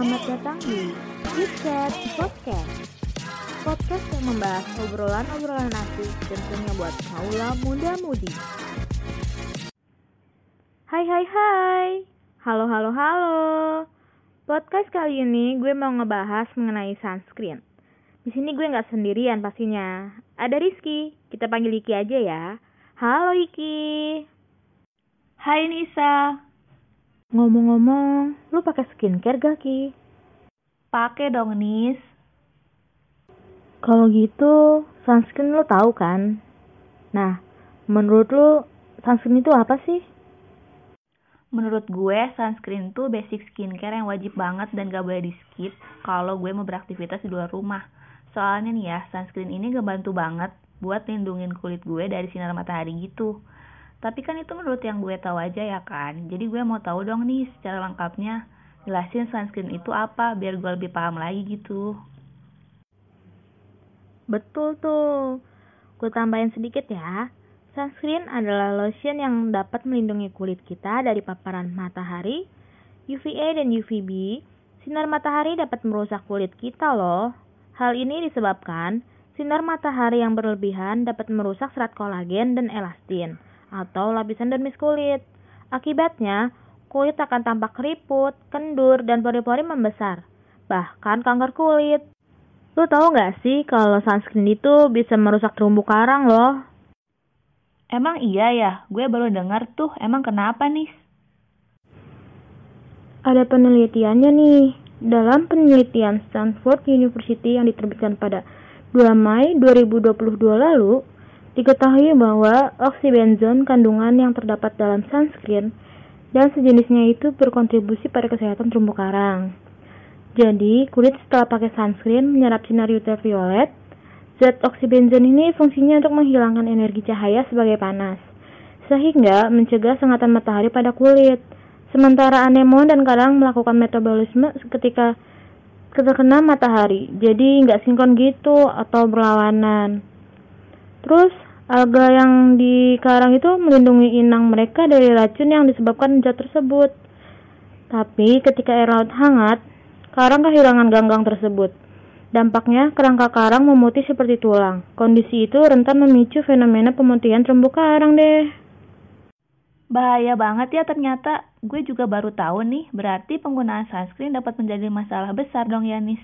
Selamat datang di Chat Podcast. Podcast yang membahas obrolan-obrolan asik tentunya buat kaula muda-mudi. Hai hai hai. Halo halo halo. Podcast kali ini gue mau ngebahas mengenai sunscreen. Di sini gue nggak sendirian pastinya. Ada Rizky. Kita panggil Iki aja ya. Halo Iki. Hai Nisa. Ngomong-ngomong, lu pakai skincare gak Ki? Pakai dong Nis. Kalau gitu, sunscreen lu tahu kan? Nah, menurut lu sunscreen itu apa sih? Menurut gue, sunscreen tuh basic skincare yang wajib banget dan gak boleh di skip kalau gue mau beraktivitas di luar rumah. Soalnya nih ya, sunscreen ini ngebantu banget buat lindungin kulit gue dari sinar matahari gitu. Tapi kan itu menurut yang gue tahu aja ya kan. Jadi gue mau tahu dong nih secara lengkapnya jelasin sunscreen itu apa biar gue lebih paham lagi gitu. Betul tuh. Gue tambahin sedikit ya. Sunscreen adalah lotion yang dapat melindungi kulit kita dari paparan matahari, UVA dan UVB. Sinar matahari dapat merusak kulit kita loh. Hal ini disebabkan sinar matahari yang berlebihan dapat merusak serat kolagen dan elastin atau lapisan dermis kulit. Akibatnya, kulit akan tampak keriput, kendur, dan pori-pori membesar. Bahkan kanker kulit. Lu tahu nggak sih kalau sunscreen itu bisa merusak terumbu karang loh? Emang iya ya? Gue baru dengar tuh. Emang kenapa nih? Ada penelitiannya nih. Dalam penelitian Stanford University yang diterbitkan pada 2 Mei 2022 lalu, Diketahui bahwa oksibenzon kandungan yang terdapat dalam sunscreen dan sejenisnya itu berkontribusi pada kesehatan terumbu karang. Jadi, kulit setelah pakai sunscreen menyerap sinar ultraviolet. Zat oksibenzon ini fungsinya untuk menghilangkan energi cahaya sebagai panas, sehingga mencegah sengatan matahari pada kulit. Sementara anemon dan karang melakukan metabolisme ketika terkena matahari, jadi nggak sinkron gitu atau berlawanan. Terus alga yang di karang itu melindungi inang mereka dari racun yang disebabkan zat tersebut. Tapi ketika air laut hangat, karang kehilangan ganggang tersebut. Dampaknya, kerangka karang memutih seperti tulang. Kondisi itu rentan memicu fenomena pemutihan terumbu karang deh. Bahaya banget ya ternyata. Gue juga baru tahu nih, berarti penggunaan sunscreen dapat menjadi masalah besar dong ya, Nis.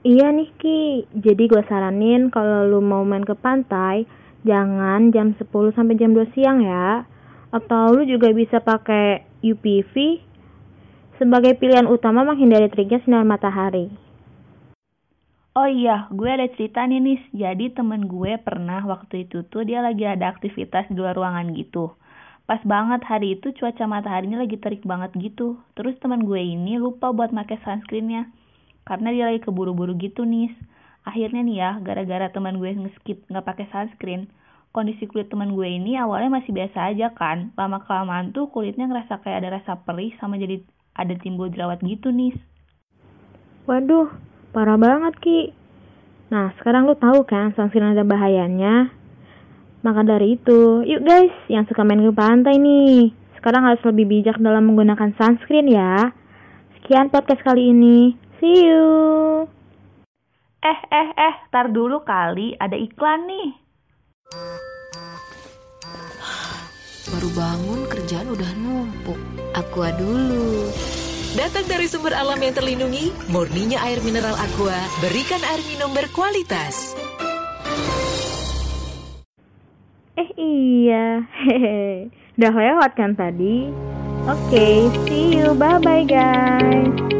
Iya nih Ki, jadi gue saranin kalau lu mau main ke pantai, jangan jam 10 sampai jam 2 siang ya. Atau lu juga bisa pakai UPV sebagai pilihan utama menghindari teriknya sinar matahari. Oh iya, gue ada cerita nih Nis. Jadi temen gue pernah waktu itu tuh dia lagi ada aktivitas di luar ruangan gitu. Pas banget hari itu cuaca mataharinya lagi terik banget gitu. Terus teman gue ini lupa buat pakai sunscreennya karena dia lagi keburu-buru gitu nih akhirnya nih ya gara-gara teman gue ngeskip nggak pakai sunscreen kondisi kulit teman gue ini awalnya masih biasa aja kan. Lama kelamaan tuh kulitnya ngerasa kayak ada rasa perih sama jadi ada timbul jerawat gitu nih waduh parah banget ki. Nah sekarang lu tahu kan sunscreen ada bahayanya? Maka dari itu yuk guys yang suka main ke pantai nih. Sekarang harus lebih bijak dalam menggunakan sunscreen ya. Sekian podcast kali ini See you. Eh, eh, eh, tar dulu kali, ada iklan nih. Baru bangun kerjaan udah numpuk. Aqua dulu. Datang dari sumber alam yang terlindungi, murninya air mineral Aqua, berikan air minum berkualitas. Eh iya, hehehe. Udah lewat kan tadi? Oke, okay, see you, bye-bye guys.